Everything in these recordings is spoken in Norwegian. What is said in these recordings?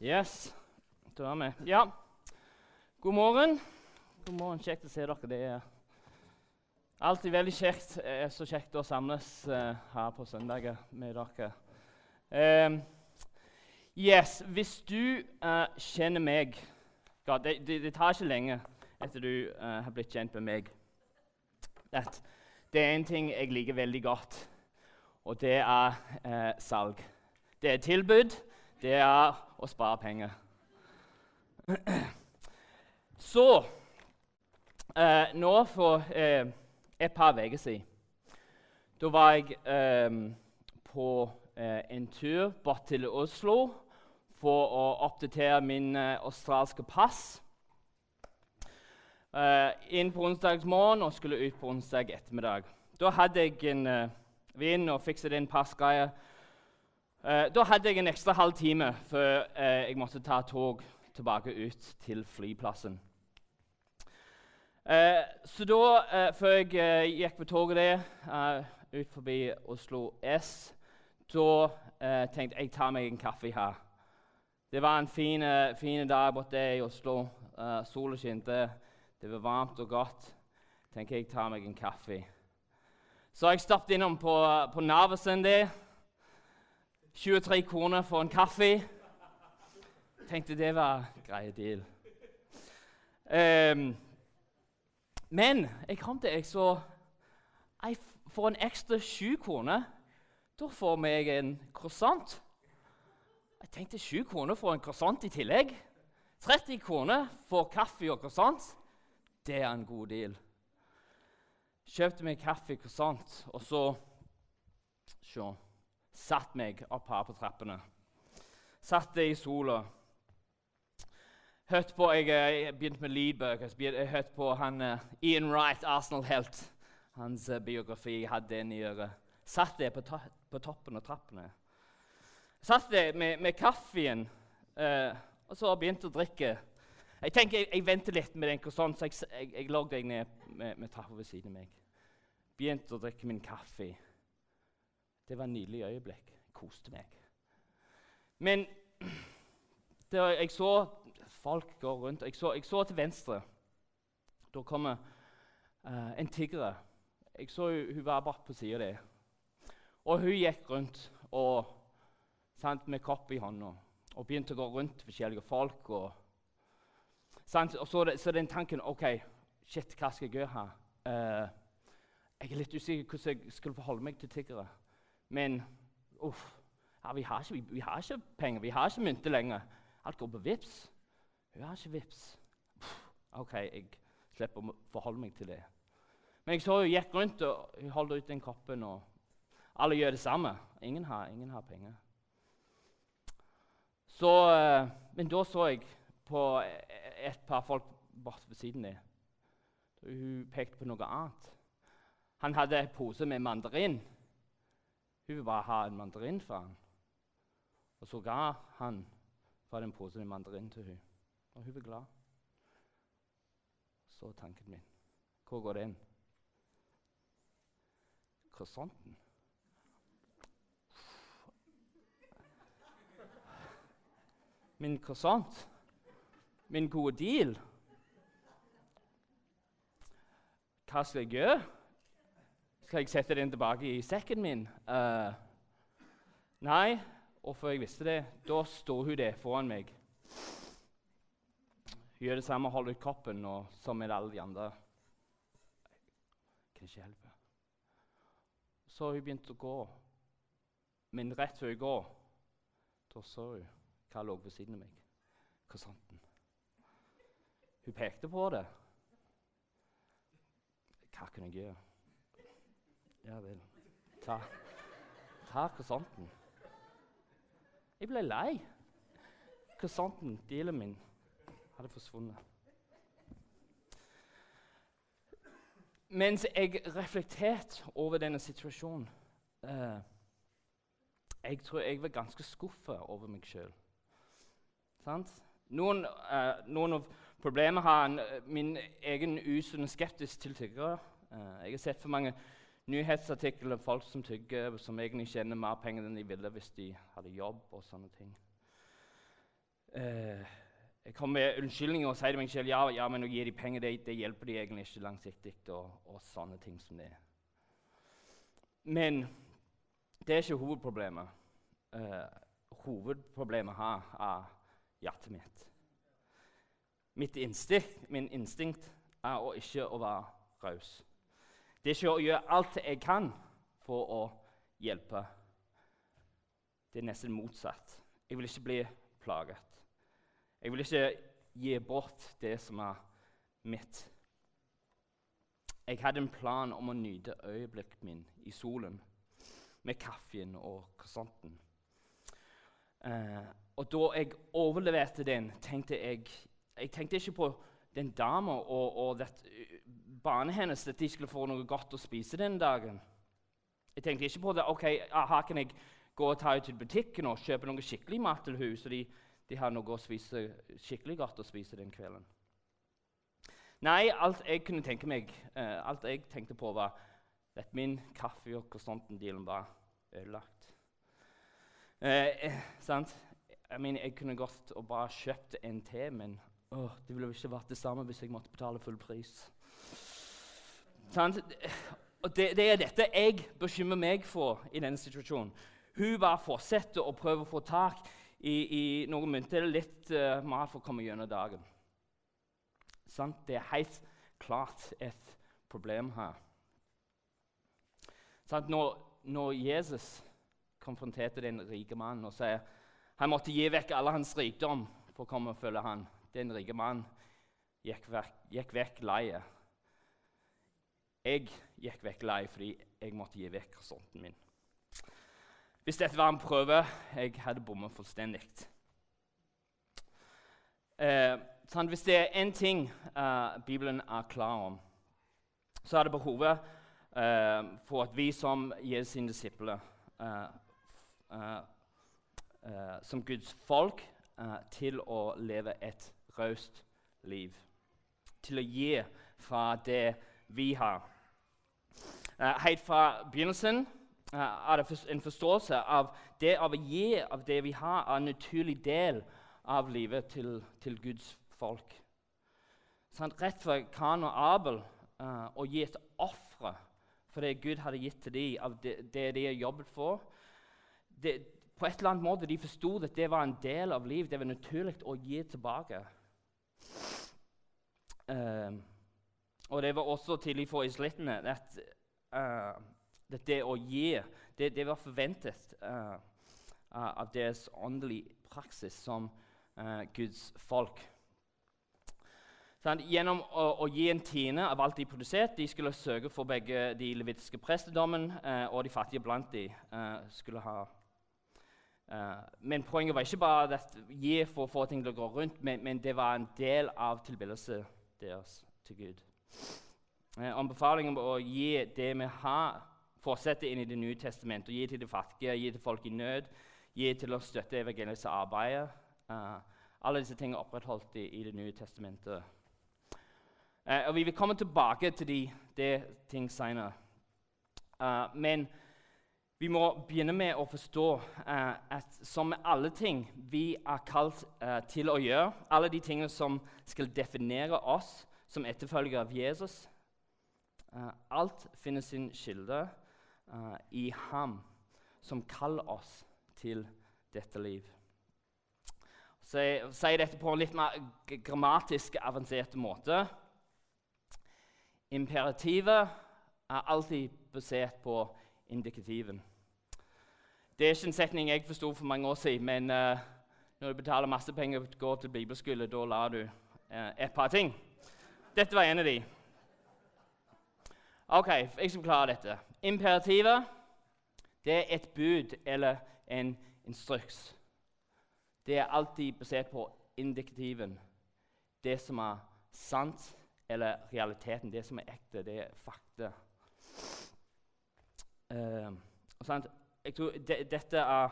Yes, da er vi Ja, god morgen. God morgen, Kjekt å se dere. Det er alltid veldig kjekt. Er så kjekt å samles uh, her på søndager med dere. Um, yes, Hvis du uh, kjenner meg ja, det, det, det, tar ikke lenge etter du uh, har blitt kjent med meg. At det er en ting jeg liker veldig godt, og det er salg. Det er tilbud det er å spare penger. Så eh, Nå for eh, et par uker siden Da var jeg eh, på eh, en tur bort til Oslo for å oppdatere min eh, australske pass. Eh, inn på onsdagsmorgen og skulle ut på onsdag ettermiddag. Da hadde jeg en vin og fikset inn passgreier. Eh, da hadde jeg en ekstra halv time før eh, jeg måtte ta tog tilbake ut til flyplassen. Eh, så da, eh, før jeg eh, gikk på toget der, eh, ut forbi Oslo S, da tenkte jeg tar meg en kaffe her. Det var en fin, fin dag borte i Oslo. Uh, Sola skinte. Det var varmt og godt. tenker jeg tar meg en kaffe. Så jeg stoppet innom på, på Narvesen der. 23 kroner for en kaffe. Tenkte det var grei deal. Um, men jeg kom til jeg så jeg får en ekstra 7 kroner da får jeg en croissant. Jeg tenkte 7 kroner for en croissant i tillegg. 30 kroner for kaffe og croissant. Det er en god deal. Kjøpte meg kaffe og croissant, og så Se satt meg opp her på trappene. Satt det i sola. Hørte på, Jeg, jeg begynte med lydbøker. Jeg hørte på han, uh, Ian Wright, Arsenal-helt. Hans uh, biografi. Hadde en i øret. Satt der på, to på, toppen av trappene. Satt der med, med kaffen uh, og så begynte å drikke. Jeg tenker jeg, jeg venter litt med den sånn, så jeg, jeg, jeg lå deg ned med, med trappa ved siden av meg. Begynte å drikke min kaffe. Det var et nydelig øyeblikk. Koste meg. Men jeg så folk gå rundt. Jeg så, jeg så til venstre. Da kommer uh, en tigger. Jeg så hun, hun var bare på sida di. Og hun gikk rundt og, sant, med kopp i hånda og begynte å gå rundt forskjellige folk. Og, sant, og så, så den tanken OK, shit, hva skal jeg gjøre her? Uh, jeg er litt usikker hvordan jeg skulle forholde meg til tiggere. Men uff, ja, vi, har ikke, vi, har ikke, penger, vi har ikke mynter lenger. Alt går på VIPS. Hun har ikke VIPS. OK, jeg slipper å forholde meg til det. Men jeg så hun gikk rundt og hun holdt ut den koppen, og alle gjør det samme. Ingen har, ingen har penger. Så, eh, men da så jeg på et par folk bort ved siden av. Hun pekte på noe annet. Han hadde en pose med mandarin. Hun vil bare ha en mandarin fra han. Og så ga han fra den posen en mandarin til hun. Og hun ble glad. Så tanken min Hvor går det inn? Croissanten. Min croissant. Min gode deal. Hva skal jeg gjøre? Skal jeg sette den tilbake i sekken min? Uh, nei. Og før jeg visste det, da står hun der foran meg. Hun gjør det samme, holder ut koppen og, som med alle de andre. Jeg kan ikke hjelpe. Så har hun begynt å gå. Men rett før hun går, da så hun hva lå ved siden av meg. Korsanten. Hun pekte på det. Hva kunne jeg gjøre? Ja vel. Ta, ta croissanten. Jeg ble lei. Croissanten, dealen min, hadde forsvunnet. Mens jeg reflekterte over denne situasjonen eh, Jeg tror jeg var ganske skuffa over meg sjøl. Noen, eh, noen, av problemene har min egen usunne skeptisk til tiggere. Eh, jeg har sett for mange nyhetsartikler om folk som tygger, som egentlig tjener mer penger enn de ville hvis de hadde jobb. og sånne ting. eh, jeg kommer med unnskyldninger og sier til meg selv ja, ja, men å gi dem penger det, det hjelper de egentlig ikke langsiktig. Og, og, sånne ting som det. Men det er ikke hovedproblemet. Eh, hovedproblemet her er hjertet mitt. Mitt instinkt, min instinkt er å ikke å være raus. Det er ikke å gjøre alt jeg kan for å hjelpe. Det er nesten motsatt. Jeg vil ikke bli plaget. Jeg vil ikke gi bort det som er mitt. Jeg hadde en plan om å nyte øyeblikket min i solen med kaffen og croissanten. Eh, og da jeg overleverte den, tenkte jeg Jeg tenkte ikke på den dama og, og det, barnet hennes, at de skulle få noe godt å spise den dagen. Jeg tenkte ikke på det. ok, aha, Kan jeg gå og ta ut til butikken og kjøpe noe skikkelig mat til henne, så de, de har noe å spise, skikkelig godt å spise den kvelden? Nei, alt jeg kunne tenke meg, uh, alt jeg tenkte på, var at min kaffe- og croissanten-dealen var ødelagt. Uh, sant? Jeg, mener, jeg kunne gått og bare kjøpt en til, men uh, det ville ikke vært det samme hvis jeg måtte betale full pris. Og det, det, er dette jeg bekymrer meg for i denne situasjonen. Hun bare fortsetter å prøve å få tak i, i noen mynter eller litt uh, mat for å komme gjennom dagen. Sant? Det er helt klart et problem her. Sant? Når, når, Jesus konfronterte den rike mannen og sier han måtte gi vekk alle hans rikdom for å komme og følge han, den rike mannen gikk vekk, gikk vekk leie. Jeg gikk vekk lei fordi jeg måtte gi vekk horisonten min. Hvis dette var en prøve jeg hadde bommet fullstendig. Eh, sånn, hvis det er én ting eh, Bibelen er klar om, så er det behovet eh, for at vi som Jesus sine disipler, uh, som Guds folk, til å leve et raust liv. Til å gi fra det vi har. Uh, helt fra begynnelsen uh, er det en forståelse av det av å gi av det vi har, er en naturlig del av livet til, til Guds folk. Sånn, rett fra Kan og Abel uh, å gi et ofre for det Gud hadde gitt til dem, av det, det de har jobbet for det, På et eller annet måte de forsto at det var en del av livet. Det var naturlig å gi tilbake. Uh, og det var også tidlig for israelittene at uh, det å gi det, det var forventet uh, av deres åndelige praksis som uh, Guds folk. Sånn, gjennom å, å, gi en tiende av alt de produserte De skulle sørge for begge de levitiske prestedommen og de fattige blant de skulle ha men poenget var ikke bare å gi for å få ting til å gå rundt, men, men det var en del av tilbedelsen deres til Gud. Eh, anbefalingen om å gi det vi har, fortsette inn i Det nye testamentet. Gi til de fattige, gi til folk i nød, gi til å støtte evangeliets arbeid. Uh, alle disse tingene opprettholdt i, i, Det nye testamentet. Uh, og Vi vil komme tilbake til de, de ting senere. Uh, men vi må begynne med å forstå at som med alle ting vi er kalt til å gjøre, alle de tingene som skal definere oss som etterfølgere av Jesus, alt finner sin kilde uh, i ham, som kaller oss til dette liv. Så jeg sier dette på en litt mer grammatisk avansert måte. Imperativet er alltid basert på indikativen. Det er ikke en setning jeg forsto for mange år siden, men uh, når du betaler masse penger og går til bibelskole, da lar du et par ting. Dette var en av de. Ok, jeg skal klare dette. Imperativet det er et bud eller en instruks. Det er alltid basert på indikativen. Det som er sant, eller realiteten. Det som er ekte. Det er fakta. Uh, jeg tror de, dette er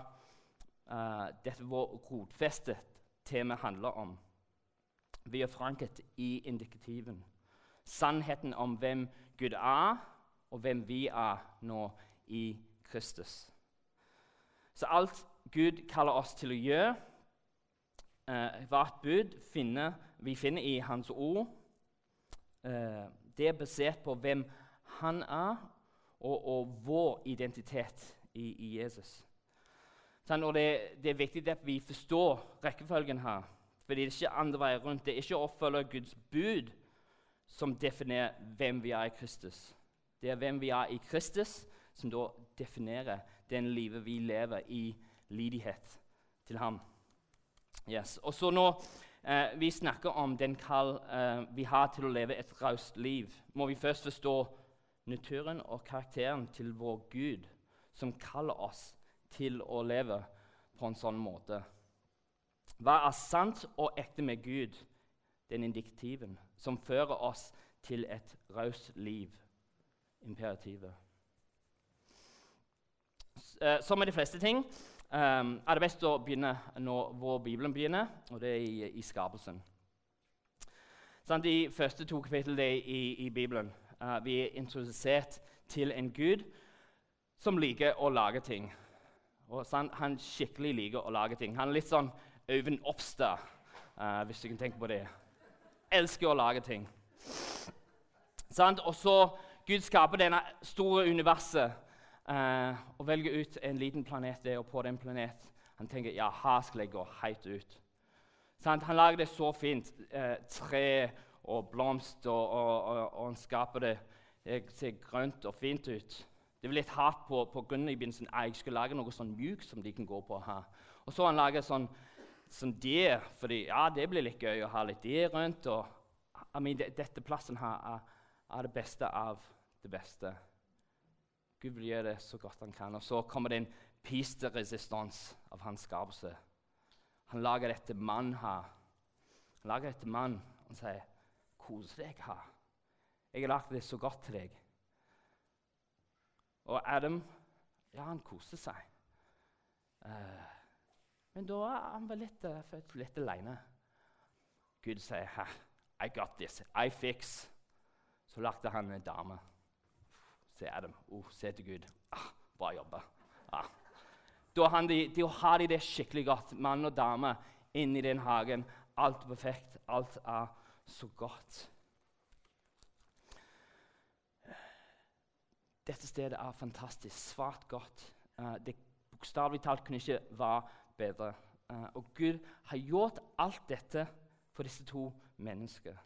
uh, dette vår rotfeste tema handler om. Vi er forankret i indikativen. Sannheten om hvem Gud er, og hvem vi er nå i Kristus. Så alt Gud kaller oss til å gjøre, eh, hvert bud finner, vi finner i Hans ord, eh, det er basert på hvem han er, og, og vår identitet i, i Jesus. Sånn, og det, det, er viktig at vi forstår rekkefølgen her. Fordi det er ikke andre veier rundt. Det er ikke å følge Guds bud som definerer hvem vi er i Kristus. Det er hvem vi er i Kristus, som da definerer den livet vi lever i lydighet til ham. Yes. Og så Når eh, vi snakker om den kall eh, vi har til å leve et raust liv, må vi først forstå naturen og karakteren til vår Gud, som kaller oss til å leve på en sånn måte. Hva er sant og ekte med Gud? Den indiktiven som fører oss til et raust liv. Imperativet. Eh, som med de fleste ting um, er det best å begynne når vår Bibelen begynner, og det er i, i skapelsen. De første to kapitlene i, i Bibelen uh, vi er introdusert til en gud som liker å lage ting. Og sånn, Han skikkelig liker å lage ting. Han er litt sånn Øyvind Oppstad, hvis du kan tenke på det. Elsker å lage ting. Sånn, og så Gud skaper denne store universet eh, og velger ut en liten planet der, og på den planet han tenker ja, her skal jeg gå helt ut. Sånn, han lager det så fint. Eh, tre og blomster, og, og, og, han skaper det Det ser grønt og fint ut. Det var litt hardt på, på grunnen i begynnelsen. Jeg skulle lage noe sånn mjukt som de kan gå på her. Og så han laget sånn, sånn det, fordi ja, det blir litt gøy å ha litt det rundt. og I mean, det, Dette plassen her er, er det beste av det beste. Gud vil gjøre det så godt han kan. Og så kommer det en piste resistans av hans skapelse. Han lager dette mann her. Han lager dette mann og sier, 'Kos deg her. Jeg har lagd det så godt til deg.' Og Adam ja, han koser seg. Uh, men da han vel litt, uh, litt alene. Gud sier, 'I got this. I fix.' Så lagde han en dame se Adam. Oh, se til Gud. Ah, bra jobba. Ah. Da, de, de har de det skikkelig godt, mann og dame, inni den hagen. Alt er perfekt. Alt er så godt. Dette stedet er fantastisk. Svært godt. Uh, det Bokstavelig talt kunne ikke være bedre. Uh, og Gud har gjort alt dette for disse to mennesker,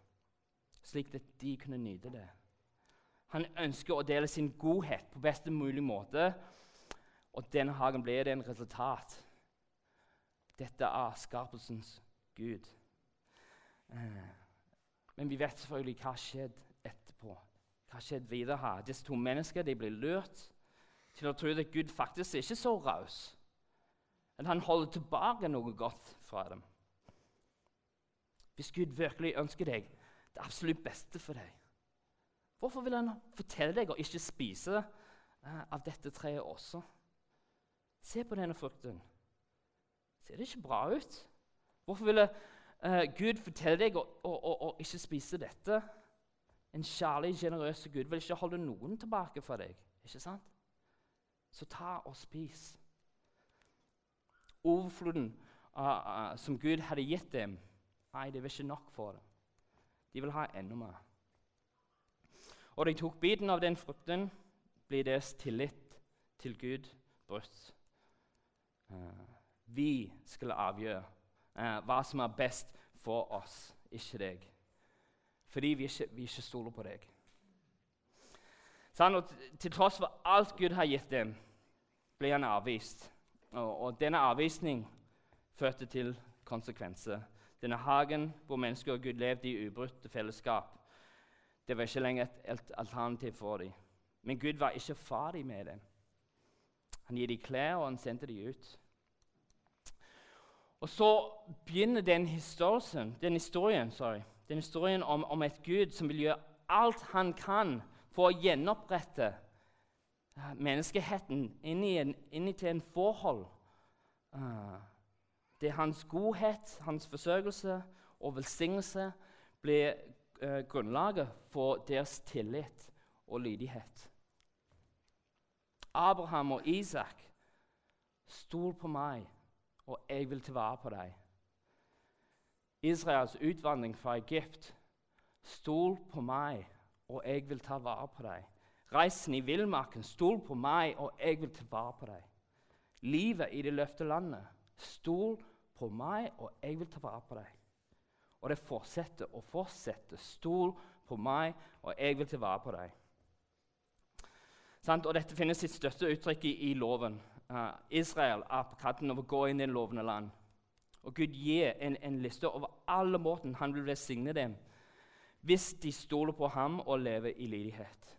slik at de kunne nyte det. Han ønsker å dele sin godhet på best mulig måte. Og denne hagen ble det en resultat. Dette er skapelsens Gud. Eh, men vi vet selvfølgelig hva skjedde etterpå. Hva skjedde videre her? Disse to mennesker de ble lurt til å tro at Gud faktisk ikke er så raus. At han holder tilbake noe godt fra dem. Hvis Gud virkelig ønsker deg det absolutt beste for deg, Hvorfor vil han fortelle deg å ikke spise uh, av dette treet også? Se på denne frukten. Ser det ikke bra ut? Hvorfor ville uh, Gud fortelle deg å, å, å, å, ikke spise dette? En kjærlig, sjenerøs Gud vil ikke holde noen tilbake fra deg. ikke sant? Så ta og spis. Overfloden uh, som Gud hadde gitt dem, nei, det var ikke nok for dem. De vil ha enda mer. Og de tok biten av den frukten, blir deres tillit til Gud brutt. Uh, vi skulle avgjøre uh, hva som er best for oss, ikke deg. Fordi vi ikke, vi ikke stoler på deg. Sånn, til tross for alt Gud har gitt dem, ble han avvist. Og, og denne avvisning førte til konsekvenser. Denne hagen hvor mennesker og Gud levde i ubrutte fellesskap, det var ikke lenger et alternativ for dem. Men Gud var ikke ferdig med dem. Han gir dem klær, og han sendte dem ut. Og så begynner den historien, den historien, sorry, den historien om, om, et Gud som vil gjøre alt han kan for å gjenopprette menneskeheten inn til en forhold. Uh, det er hans godhet, hans forsørgelse og velsignelse blir eh, grunnlaget for deres tillit og lydighet. Abraham og Isak, stol på meg, og jeg vil ta vare på deg. Israels utvandring fra Egypt. Stol på meg, og jeg vil ta vare på deg. Reisen i villmarken. Stol på meg, og jeg vil ta vare på deg. Livet i det løfte landet. Stol på meg, og jeg vil ta vare på deg. Og det fortsetter og fortsetter. Stol på meg, og jeg vil ta vare på deg. Og Dette finner sitt største uttrykk i, i loven. Uh, Israel er på kanten over å gå inn i det lovende land. Og Gud gir en, en liste over alle måten han vil velsigne dem hvis de stoler på ham og lever i lydighet.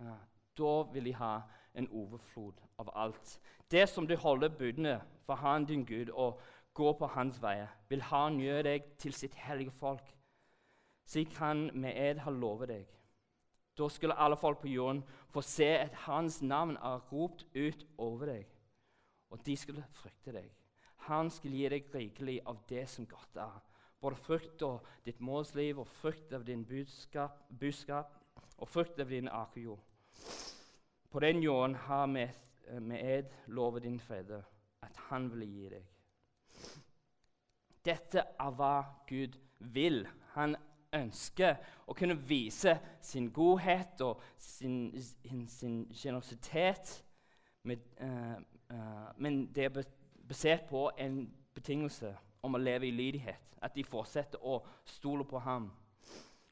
Uh, da vil de ha en overflod av alt. Det som du holder budene for Han din Gud og går på Hans veier, vil Han gjøre deg til sitt hellige folk. Slik Han med ed har lovet deg. Da skulle alle folk på jorden få se at hans navn er ropt ut over deg, og de skulle frykte deg. Han skulle gi deg rikelig av det som godt er, både frukt av ditt målsliv og frukt av din budskap, buskap og frukt av din akejord. På den jorden har vi med ed lovet din fedre at han ville gi deg. Dette er hva Gud vil. Han ønsker å kunne vise sin godhet og sin, sin generøsitet. Uh, uh, men det er basert på en betingelse om å leve i lydighet. At de fortsetter å stole på ham.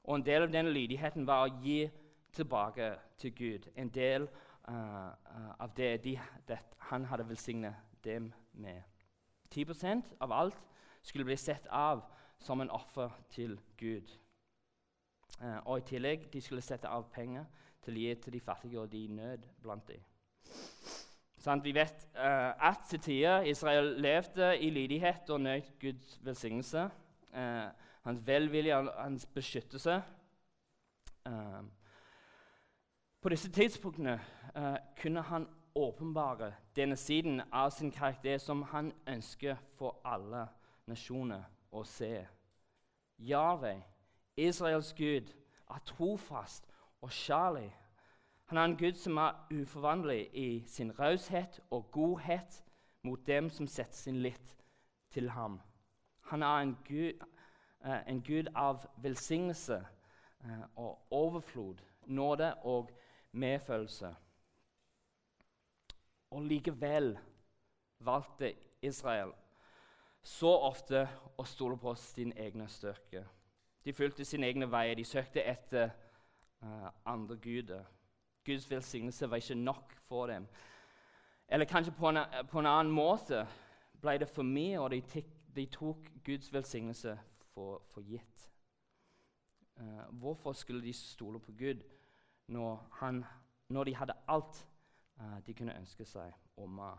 Og En del av denne lydigheten var å gi tilbake til Gud. En del uh, av det, de, det han hadde velsignet dem med. 10% av alt skulle bli sett av som en offer til Gud. Uh, og i tillegg de skulle sette av penger til å gi til de fattige og de i nød blant dem. Sånn, vi vet uh, at til tider Israel levde i lydighet og nøt Guds velsignelse. Uh, hans velvilje hans beskyttelse. Uh, på disse tidspunktene kunne han åpenbare denne siden av sin karakter som han ønsker for alle nasjoner å se. Yahweh Israels Gud er trofast og kjærlig. Han er en Gud som er uforvandlig i sin raushet og godhet mot dem som setter sin lit til ham. Han er en Gud, en Gud av velsignelse uh, og overflod, nåde og medfølelse. Og likevel valgte Israel så ofte å stole på sin egne styrke. De fulgte sine egne veier. De søkte etter uh, andre guder. Guds velsignelse var ikke nok for dem. Eller kanskje på en, på en annen måte ble det for mye, og de, de tok Guds velsignelse for, for gitt. Uh, hvorfor skulle de stole på Gud når, han, når de hadde alt uh, de kunne ønske seg om uh.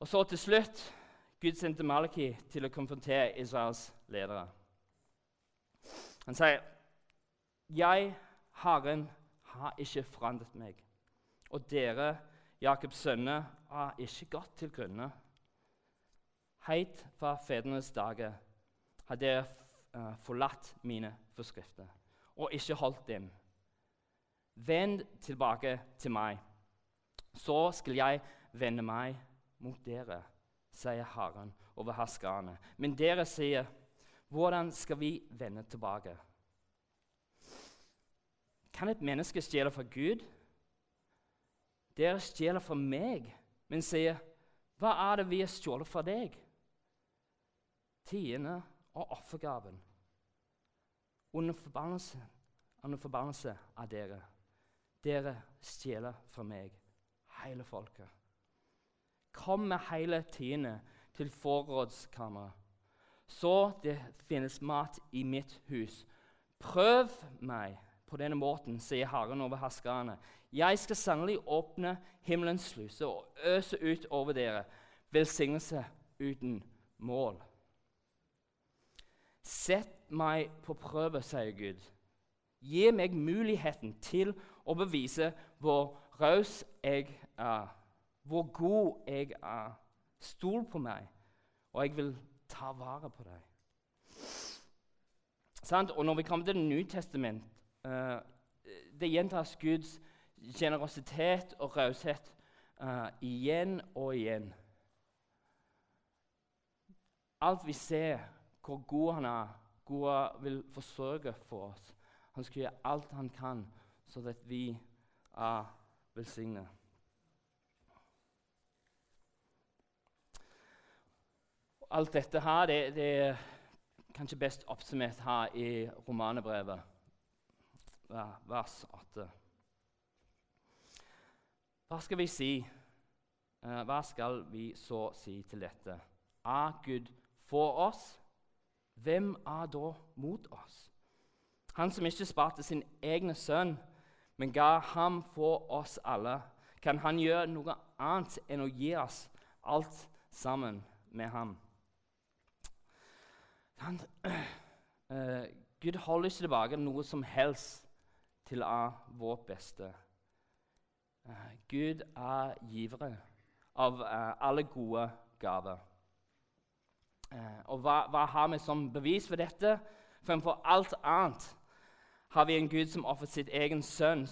Og så til slutt Gud sendte Malaki til å konfrontere Israels ledere. Han sier, 'Jeg, Herren, har ikke forandret meg.' 'Og dere, Jakobs sønner, har ikke gått til grunne.' Heit fra fedrenes dager har dere uh, forlatt mine forskrifter og ikke holdt dem. Vend tilbake til meg, så skal jeg vende meg mot dere sier Herren over herskerne. Men dere sier, 'Hvordan skal vi vende tilbake?' Kan et menneske stjele fra Gud? Dere stjeler fra meg, men sier, 'Hva er det vi har stjålet fra deg?' Tiende og offergaven. Under forbannelse, under forbannelse av dere. Dere stjeler fra meg, hele folket. Kom med hele tiende til forrådskammeret, så det finnes mat i mitt hus. Prøv meg på denne måten, sier Herren over herskerne. Jeg skal sannelig åpne himmelens sluse og øse ut over dere velsignelse uten mål. Sett meg på prøve, sier Gud. Gi meg muligheten til å bevise hvor raus jeg er hvor god jeg er. Stol på meg, og jeg vil ta vare på deg. Og Når vi kommer til Det nye testament, uh, det gjentas Guds generøsitet og raushet uh, igjen og igjen. alt vi ser, hvor god han er, han vil forsørge for oss. Han skal gjøre alt han kan, så at vi er velsignet. Alt dette her det, det er kanskje best oppsummert her i romanebrevet, vers 8. Hva skal vi si? Eh, hva skal vi så si til dette? Er Gud for oss? Hvem er da mot oss? Han som ikke sparte sin egne sønn, men ga ham for oss alle. Kan han gjøre noe annet enn å gi oss alt sammen med ham? Han, uh, Gud holder ikke tilbake noe som helst til av vårt beste. Uh, Gud er givere av uh, alle gode gaver. Og hva, hva, har vi som bevis for dette? Fremfor alt annet har vi en Gud som ofret sitt egen sønn,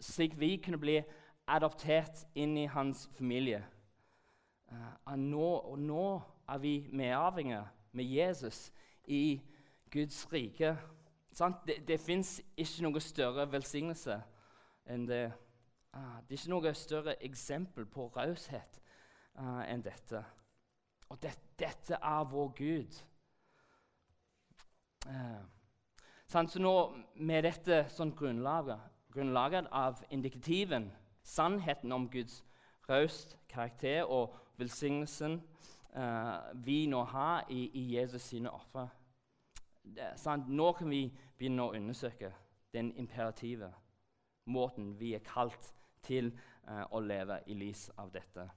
slik vi kunne bli adoptert inn i hans familie. Nå, og nå er vi medarvinger med Jesus i Guds rike. Det, det fins ikke noe større velsignelse enn det. Ah, det er ikke noe større eksempel på raushet uh, enn dette. Og det, dette er vår Gud. Uh, så nå Med dette sånn grunnlaget, grunnlaget av indikativen, sannheten om Guds raust karakter og velsignelsen eh, vi nå har i, i Jesus sine ofre. Nå kan vi begynne å undersøke den imperative måten vi er kalt til eh, å leve i lys av dette.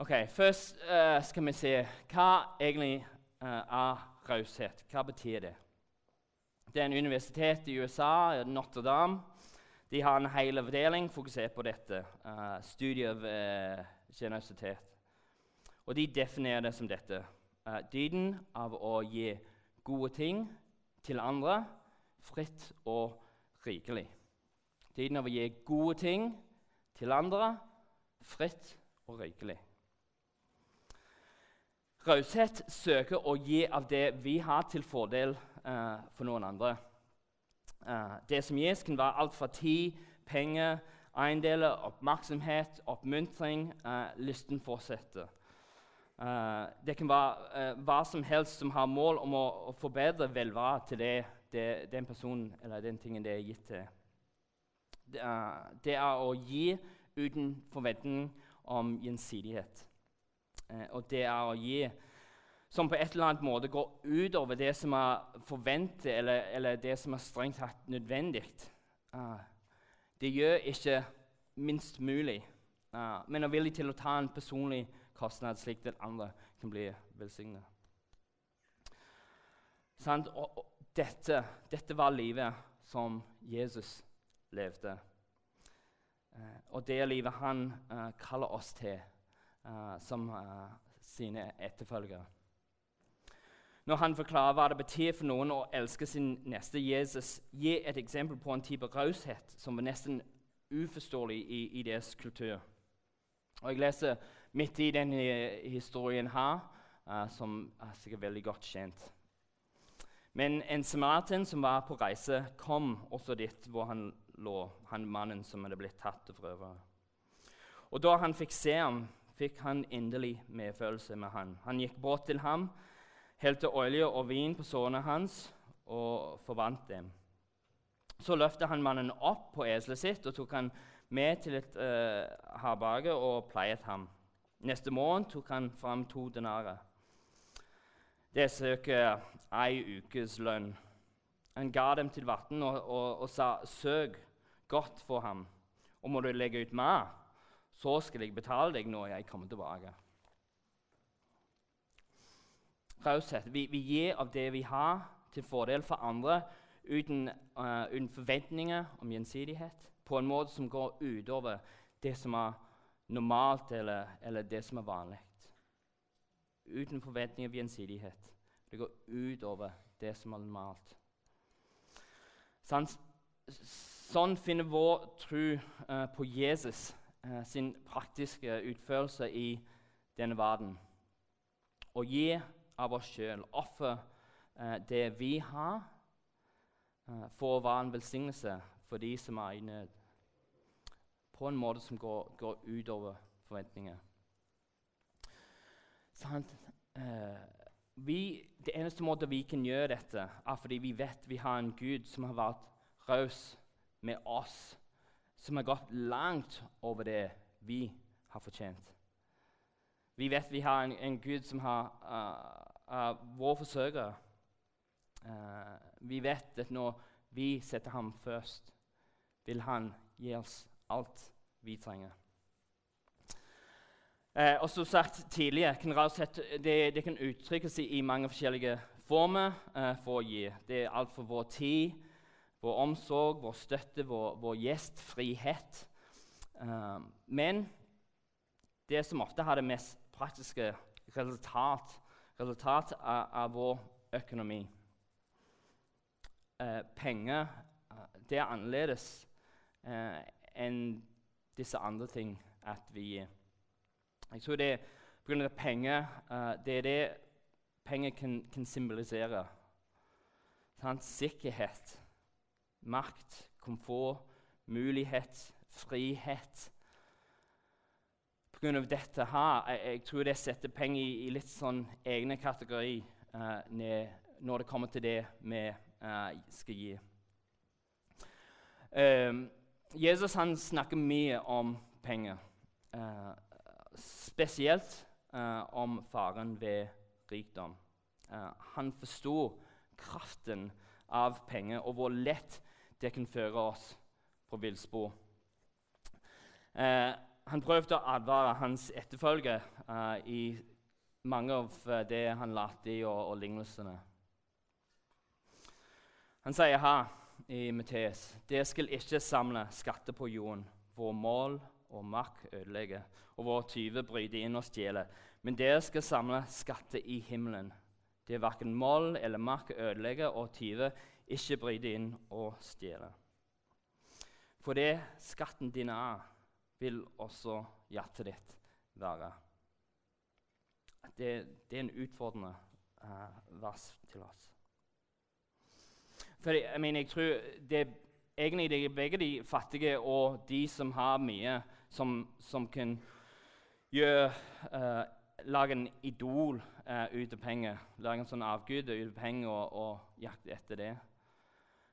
Ok, Først uh, skal vi se hva egentlig er raushet. Hva betyr det? Det er en universitet i USA, Notre-Dame. De har en hel avdeling fokusert på dette. Uh, studie av uh, de definerer det som dette. Uh, dyden av å gi gode ting til andre fritt og rikelig. Dyden av å gi gode ting til andre fritt og rikelig. Raushet søker å gi av det vi har, til fordel uh, for noen andre. Uh, det som gis, kan være alt fra tid, penger, eiendeler, oppmerksomhet, oppmuntring. Uh, lysten fortsetter. Uh, det kan være uh, hva som helst som har mål om å, å forbedre velvære til det, det, den personen eller den tingen det er gitt til. Det, uh, det er å gi uten forventning om gjensidighet. Og det er å gi som på et eller annet måte går utover det som er forventet, eller, eller det som er strengt tatt nødvendig. det gjør ikke minst mulig, men er villig til å ta en personlig kostnad, slik den andre kan bli velsignet. Og, dette, dette, var livet som Jesus levde. Eh, og det livet han eh, kaller oss til eh, som eh, sine etterfølgere. Når han forklarer hva det betyr for noen å elske sin neste Jesus, gir et eksempel på en type raushet som var nesten uforståelig i, i deres kultur. Og Jeg leser midt i denne historien her, uh, som er sikkert veldig godt kjent. Men en samaritan som var på reise, kom også dit hvor han lå, han mannen som hadde blitt tatt til røvere. Og da han fikk se ham, fikk han inderlig medfølelse med ham. Han gikk bort til ham, helte olje og vin på sårene hans og forvant dem. Så løftet han mannen opp på eselet sitt og tok han med til et uh, herberge og pleiet ham. Neste morgen tok han fram to denarer. Det søker ei ukes lønn. Han ga dem til verten og, og, og, sa, 'Søk godt for ham, og må du legge ut mer, så skal jeg betale deg når jeg kommer tilbake.' Raushet. Vi, vi, gir av det vi har, til fordel for andre, uten, uh, uten forventninger om gjensidighet, på en måte som går utover det som er normalt eller, eller det som er vanlig. Uten forventninger om gjensidighet. Det går utover det som er normalt. Sånn, sånn finner vår tro uh, på Jesus sin praktiske utførelse i denne verden. å gi av oss sjøl, ofre eh, det vi har, eh, for å være en velsignelse for de som er i nød. På en måte som går, går utover forventninger. Eh, vi, det eneste måten vi kan gjøre dette, er fordi vi vet vi har en Gud som har vært raus med oss, som har gått langt over det vi har fortjent. Vi vet vi har en, en Gud som har uh, uh, vår forsørger. Uh, vi vet at når vi setter ham først, vil han gi oss alt vi trenger. Eh, og som sagt tidligere, kan det, det, kan uttrykkes i, mange forskjellige former eh, for å gi. Det er alt for vår tid, vår omsorg, vår støtte, vår, vår gjestfrihet. Eh, men det som ofte har det mest praktiske resultat, resultat av, av vår økonomi eh, Penger eh, det er annerledes eh, enn disse andre ting at vi. Jeg tror det er pga. penger uh, det er det penger kan, kan symbolisere. Sånn, sikkerhet, makt, komfort, mulighet, frihet. På grunn av dette her, jeg, jeg, tror det setter penger i, i litt sånn egne kategori uh, når det kommer til det vi uh, skal gi. Um, Jesus han snakker mye om penger. Uh, spesielt om faren ved rikdom. Han forsto kraften av penger og hvor lett det kan føre oss på villspor. Eh, han prøvde å advare hans etterfølger i mange av det han lærte i, og, og lignelsene. Han sier her i Matteus dere skal ikke samle skatter på jorden, hvor mål og makk ødelegger, og hvor tyve bryter inn og stjeler. Men dere skal samle skatter i himmelen. Det er verken mål eller makk ødelegger, og tyve ikke bryter inn og stjele. For det skatten din er, vil også hjertet ditt være. Det, det er en utfordrende eh, vers til oss. For jeg, mener, jeg tror det er egentlig det er begge de fattige og de som har mye, som, som kan gjøre, eh, lage en idol eh, ut av penger. Lage en sånn avgud ut av penger og, og jakte etter det.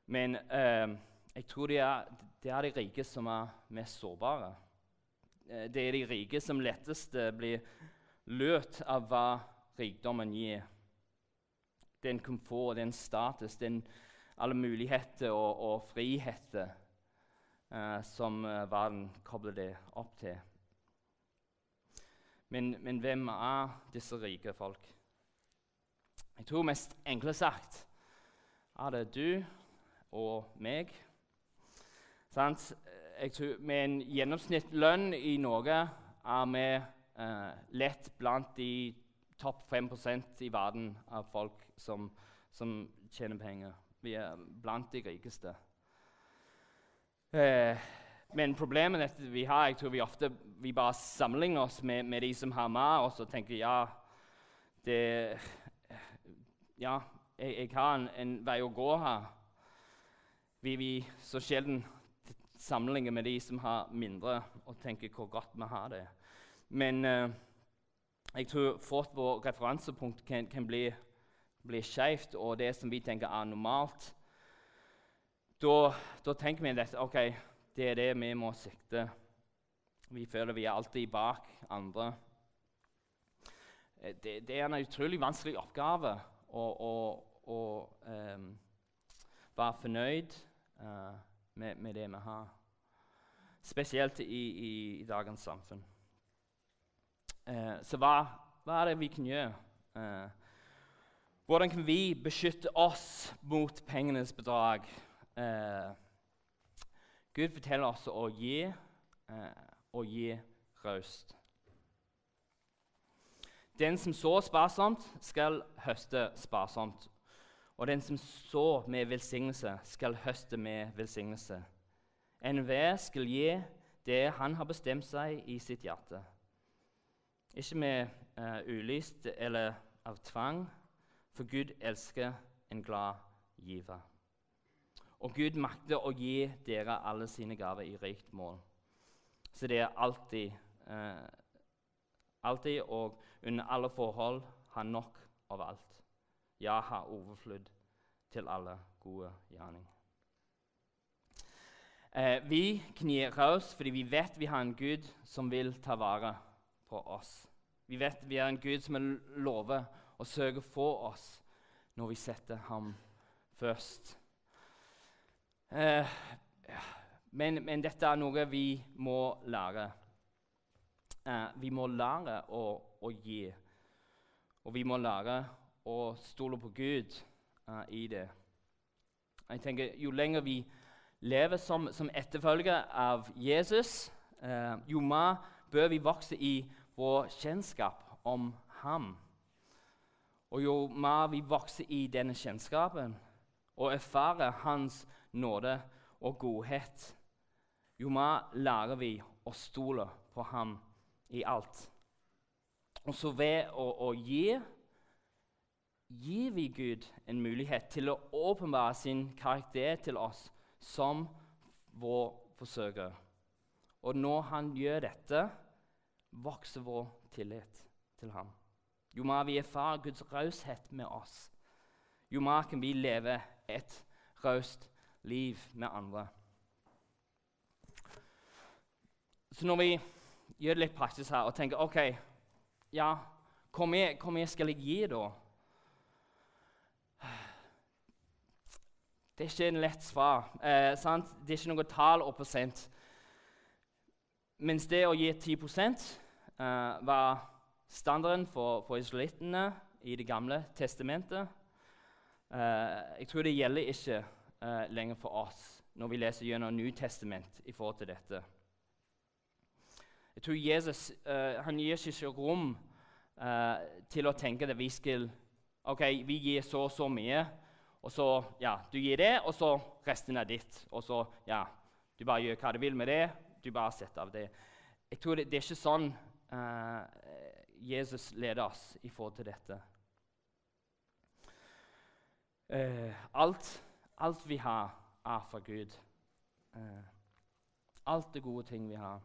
Men eh, jeg tror det er, det er, de rike som er mest sårbare. det er de rike som lettest blir lurt av hva rikdommen gir. Den komfort, den status, den, alle muligheter og, og friheter eh, som verden kobler det opp til. Men, men, hvem er disse rike folk? Jeg tror mest enkle sagt er det du og meg. Sant? Jeg tror Med en gjennomsnittslønn i Norge er vi eh, lett blant de topp 5% i verden av folk som, som, tjener penger. Vi er blant de rikeste. Eh, men problemet dette vi har, jeg tror vi ofte vi bare sammenligner oss med, med de som har mer, og så tenker ja, det, ja jeg, jeg, har en, en, vei å gå her. Vi, vi så sjelden sammenligner med de som har mindre, og tenker hvor godt vi har det. Men eh, jeg tror fort vår referansepunkt kan, kan bli, bli skjevt, og det som vi tenker er normalt. Da, da tenker vi at ok, det er det vi må sikte. Vi føler vi er alltid bak andre. Eh, det, det er en utrolig vanskelig oppgave å, å, å um, være fornøyd uh, med, med, det vi har. Spesielt i, i, i dagens samfunn. Uh, så hva, hva, er det vi kan gjøre? Uh, hvordan kan vi beskytte oss mot pengenes bedrag? Gud forteller oss å gi eh, og gi raust. Den som så sparsomt, skal høste sparsomt. Og den som så med velsignelse, skal høste med velsignelse. Enhver skal gi det han har bestemt seg i sitt hjerte. Ikke med uh, ulyst eller av tvang, for Gud elsker en glad giver. Og Gud makter å gi dere alle sine gaver i rikt mål. Så det er alltid, uh, alltid og under alle forhold har nok av alt. Ja, ha overflod til alle gode gjerninger. Eh, vi knier oss fordi vi vet vi har en Gud som vil ta vare på oss. Vi vet vi har en Gud som er lover å sørge for oss når vi setter ham først. Eh, men, men, dette er noe vi må lære. Eh, vi må lære å, å, gi. Og vi må lære å stole på Gud uh, i det. Jeg tenker, Jo lenger vi lever som, som etterfølger av Jesus, uh, jo mer bør vi vokse i vår kjennskap om ham. Og jo mer vi vokser i denne kjennskapen og erfarer Hans nåde og godhet, jo mer lærer vi å stole på ham i alt. Og så ved å, å gi gir vi Gud en mulighet til å åpenbare sin karakter til oss som vår forsøker. Og når han gjør dette, vokser vår tillit til ham. Jo mer vi erfarer Guds raushet med oss, jo mer kan vi leve et raust liv med andre. Så når vi gjør det litt praktisk her og tenker ok, ja, hvor mye, skal jeg gi da? Det er ikke en lett svar. Eh, det er ikke noe tall og prosent. Mens det å gi 10 eh, var standarden for, for israelittene i Det gamle testamentet. Eh, jeg tror det gjelder ikke eh, lenger for oss når vi leser gjennom Nytestament i forhold til dette. Jeg tror Jesus eh, han gir ikke rom eh, til å tenke at vi skal Ok, vi gir så og så mye, og så Ja, du gir det, og så resten er ditt. Og så Ja, du bare gjør hva du vil med det. Du bare setter av det. Jeg tror det, det er ikke sånn uh, Jesus leder oss i forhold til dette. Uh, alt, alt, vi har, er fra Gud. Uh, alt det gode ting vi har.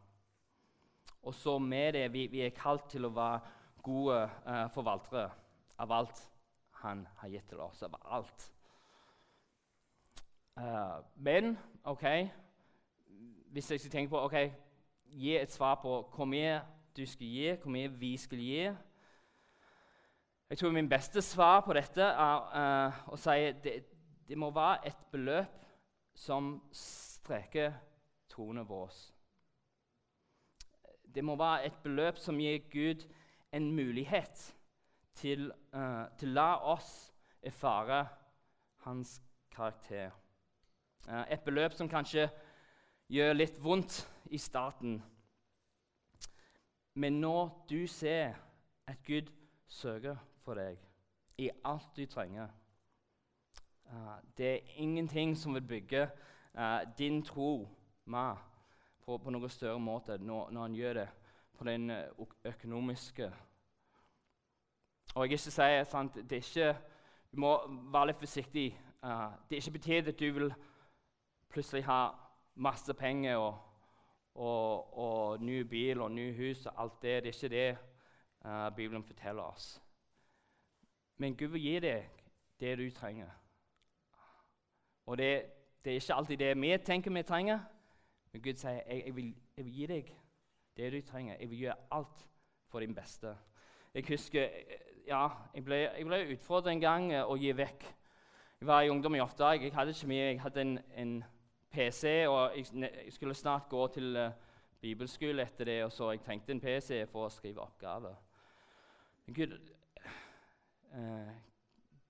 Og så med det vi, vi er kalt til å være gode forvaltere av alt han har gitt til oss. Av alt. Men OK Hvis jeg skal tenke på ok, gi et svar på hvor mye du skal gi, hvor mye vi skal gi. Jeg tror Min beste svar på dette er uh, å si det, det må være et beløp som streker troene våre. Det må være et beløp som gir Gud en mulighet til, uh, å la oss erfare hans karakter. Uh, et beløp som kanskje gjør litt vondt i starten. Men når du ser at Gud søker for deg i alt du trenger uh, Det er ingenting som vil bygge uh, din tro mer på, på noen større måte når, når, han gjør det på den økonomiske Og jeg ikke sier sant, det er ikke, Du må være litt forsiktig. det er ikke betydd at du vil plutselig ha masse penger og, og, og ny bil og ny hus og alt det. Det er ikke det uh, Bibelen forteller oss. Men Gud vil gi deg det du trenger. Og det, det, er ikke alltid det vi tenker vi trenger, men Gud sier jeg, jeg, vil, jeg vil gi deg det du trenger. Jeg vil gjøre alt for din beste. Jeg husker ja, jeg ble, jeg ble utfordret en gang å gi vekk. Jeg var i ungdom i oppdrag. Jeg hadde ikke mye. Jeg hadde en, en PC, og jeg skulle snart gå til uh, bibelskole etter det, og så jeg trengte en PC for å skrive oppgaver. Men Gud, uh,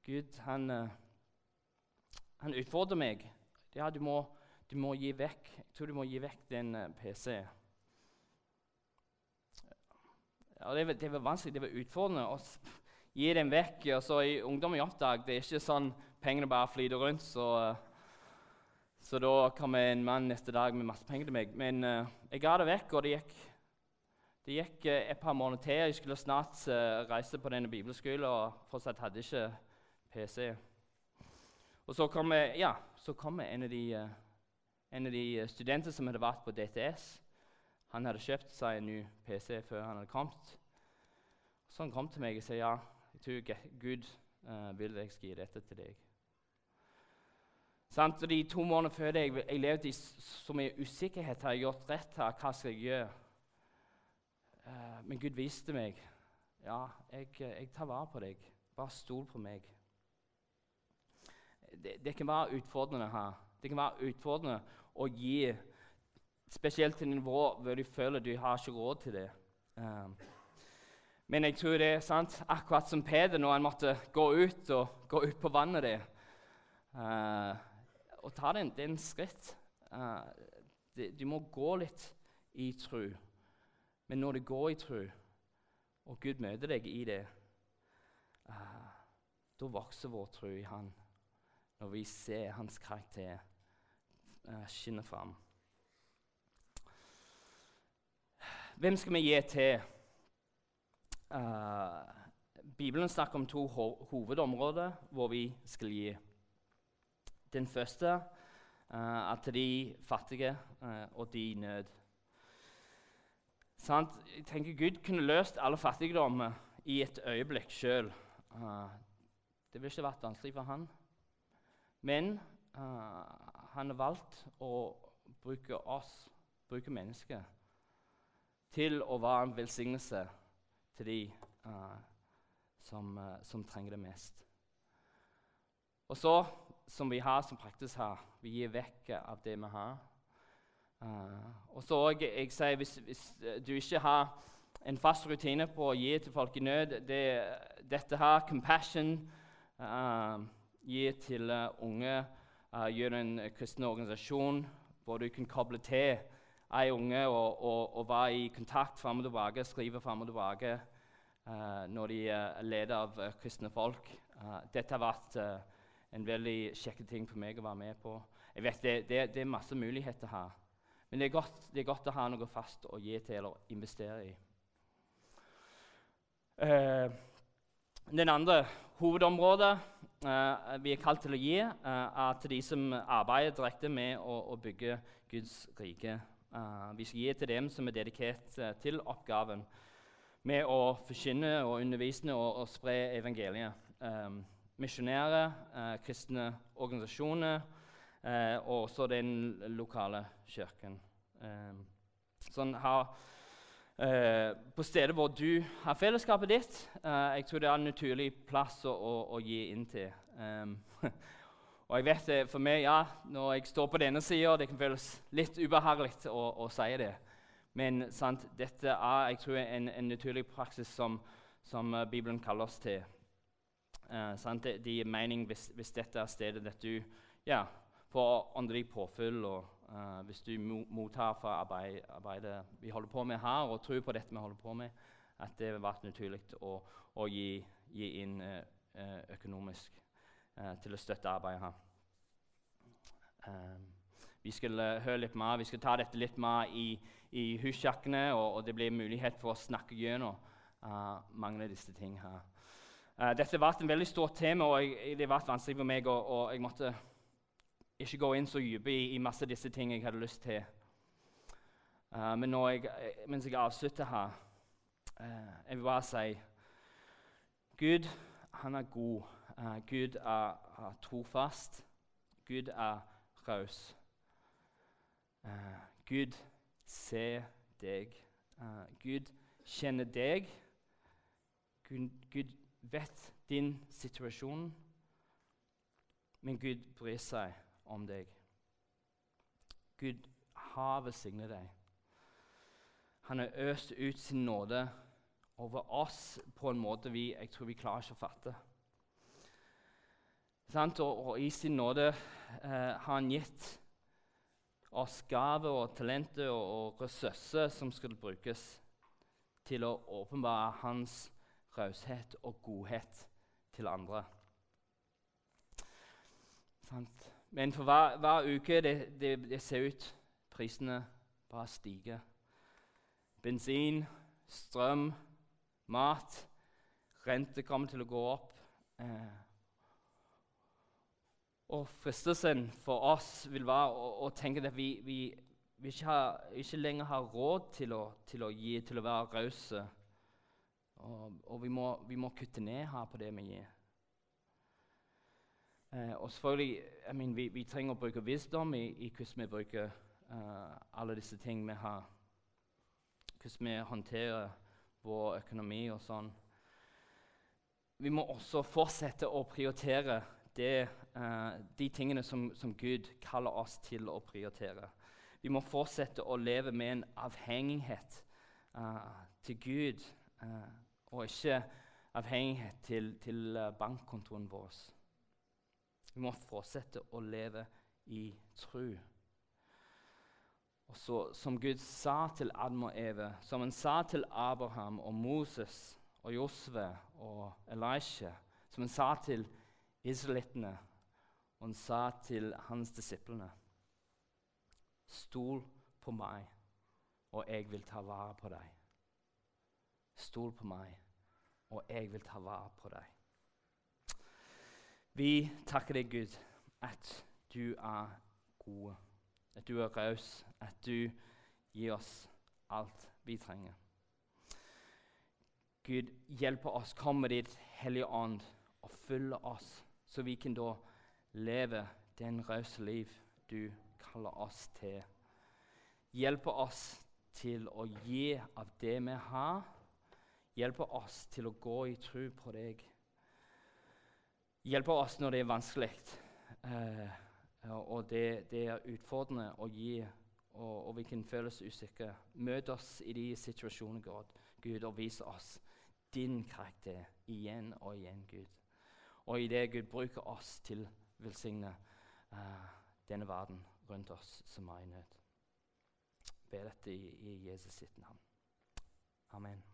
Gud han, uh, han, utfordrer meg. Ja, du må, du må, gi vekk Jeg tror du må gi vekk den PC. Ja, det, var, det var vanskelig, det var utfordrende å gi den vekk. Og så I ungdom i oppdag det er ikke sånn pengene bare flyter rundt. så... Så da kom en mann neste dag med masse penger til meg. Men uh, jeg ga det vekk, og det gikk, Det gikk uh, et par måneder til. Jeg skulle snart uh, reise på denne bibelskolen og fortsatt hadde ikke PC. Og så kom, ja, så kom en, av de, en av de studenter som hadde vært på DTS. Han hadde kjøpt seg en ny PC før han hadde kommet. Så han kom til meg og sa ja, jeg tror Gud vil jeg skal gi dette til deg. Sant? Og De to månedene før det, jeg, jeg levde i så mye usikkerhet. Har jeg gjort rett her? Hva skal jeg gjøre? Uh, men Gud viste meg ja, jeg, jeg, tar vare på deg. Bare stol på meg. Det, det, kan være utfordrende her. Det kan være utfordrende å gi, spesielt til nivå hvor du føler du har ikke råd til det. Um, men jeg tror det er sant, akkurat som Peder når han måtte gå ut og gå ut på vannet der. Uh, og ta den, en skritt. Uh, det, du må gå litt i tro. Men når du går i tro, og Gud møter deg i det, uh, da vokser vår tro i Han. Når vi ser Hans karakter uh, skinne fram. Hvem skal vi gi til? Bibelen snakker om to ho hovedområder hvor vi skal gi. Den første uh, til de fattige uh, og de i nød. Sant? Jeg tenker Gud kunne løst alle fattigdommer i et øyeblikk sjøl. det ville ikke vært vanskelig for han. Men han har valgt å bruke oss, bruke mennesker, til å være en velsignelse til de uh, som, uh, som, trenger det mest. Og så, som vi har som praktisk har. vi gir vekk av det vi har. Uh, og så jeg, jeg sier, hvis, hvis, du ikke har en fast rutine på å gi til folk i nød det, Dette her, compassion, gi til unge, gjør en kristen organisasjon hvor du kan koble til ei unge og, og, og være i kontakt fram og tilbake, skrive fram og tilbake uh, når de er leder av uh, kristne folk. Uh, dette har vært en veldig kjekk ting for meg å være med på. Jeg vet Det, det, det er masse muligheter her. Men det er, godt, det er, godt, å ha noe fast å gi til eller investere i. den andre hovedområdet vi er kalt til å gi, er til de som arbeider direkte med å, å bygge Guds rike. Uh, vi skal gi til dem som er dedikert uh, til oppgaven med å forkynne og undervise og, og spre evangeliet. Misjonærer, eh, kristne organisasjoner og også den lokale kirken. Um, sånn har, på stedet hvor du har fellesskapet ditt, jeg tror det er en naturlig plass å, å, å gi inn til. Og jeg vet det for meg, ja, Når jeg står på denne sida, det kan føles litt ubehagelig å, å si det. Men sant, dette er jeg tror, en, en naturlig praksis som, som Bibelen kaller oss til. Sant, det, det, gir mening hvis, hvis, dette er stedet der du ja, får åndelig påfyll, og eh, hvis du mottar fra arbeid, arbeidet vi holder på med her, og tror på dette vi holder på med, at det har vært naturlig å, å gi, gi, inn økonomisk til å støtte arbeidet her. Um, vi skal høre litt mer, vi skal ta dette litt mer i, i husjakkene, og, og, det blir mulighet for å snakke gjennom uh, mange av disse tingene her. Uh, dette har vært en veldig stort tema, og det har vært vanskelig for meg. Og, og jeg måtte ikke gå inn så dypt i, i masse av disse tingene jeg hadde lyst til. Uh, men jeg, mens jeg avslutter her, uh, jeg vil bare si Gud, han er god. Gud er, er trofast. Gud er raus. Gud ser deg. Gud kjenner deg. Gud, Gud, vet din situasjon. Men Gud bryr seg om deg. Gud har velsignet deg. Han har øst ut sin nåde over oss på en måte vi, jeg tror vi klarer ikke å fatte. Og, og, i sin nåde eh, har han gitt oss gaver og talenter og, og, ressurser som skal brukes til å åpenbare hans raushet og godhet til andre. Men for hver, hver uke det, det, det, ser ut prisene bare stiger. Bensin, strøm, mat. Rente kommer til å gå opp. Eh, og fristelsen for oss vil være å, å tenke at vi, vi, vi ikke, har, ikke, lenger har råd til å, til å gi, til å være rause. Og, og vi, må, vi, må, kutte ned her på det vi gir. Eh, og selvfølgelig, mean, vi, vi, trenger å bruke visdom i, i hvordan vi bruker uh, alle disse tingene vi har. Hvordan vi håndterer vår økonomi og sånn. Vi må også fortsette å prioritere det, uh, de tingene som, som, Gud kaller oss til å prioritere. Vi må fortsette å leve med en avhengighet uh, til Gud, uh, og ikke avhengighet til, til bankkontoen vår. Vi må fortsette å leve i tru. Og så, Som Gud sa til Adam og Eve, som han sa til Abraham og Moses og Josve og Elisha, som han sa til israelittene, og han sa til hans disiplene Stol på meg, og jeg vil ta vare på deg. Stol på meg, og jeg vil ta vare på deg. Vi takker deg, Gud, at du er god, at du er raus, at du gir oss alt vi trenger. Gud, hjelp oss, kom med ditt Hellige Ånd og fyll oss så vi kan da leve den rause liv du kaller oss til. Hjelp oss til å gi av det vi har. Hjelpe oss til å gå i tro på deg. Hjelper oss når det er vanskelig, eh, og det, det, er utfordrende å gi, og, og vi kan føle oss usikre. Møt oss i de situasjonene, God, Gud, og vis oss din karakter igjen og igjen, Gud. Og i det Gud bruker oss til å velsigne uh, denne verden rundt oss som er i nød. Be dette i, i Jesus sitt navn. Amen.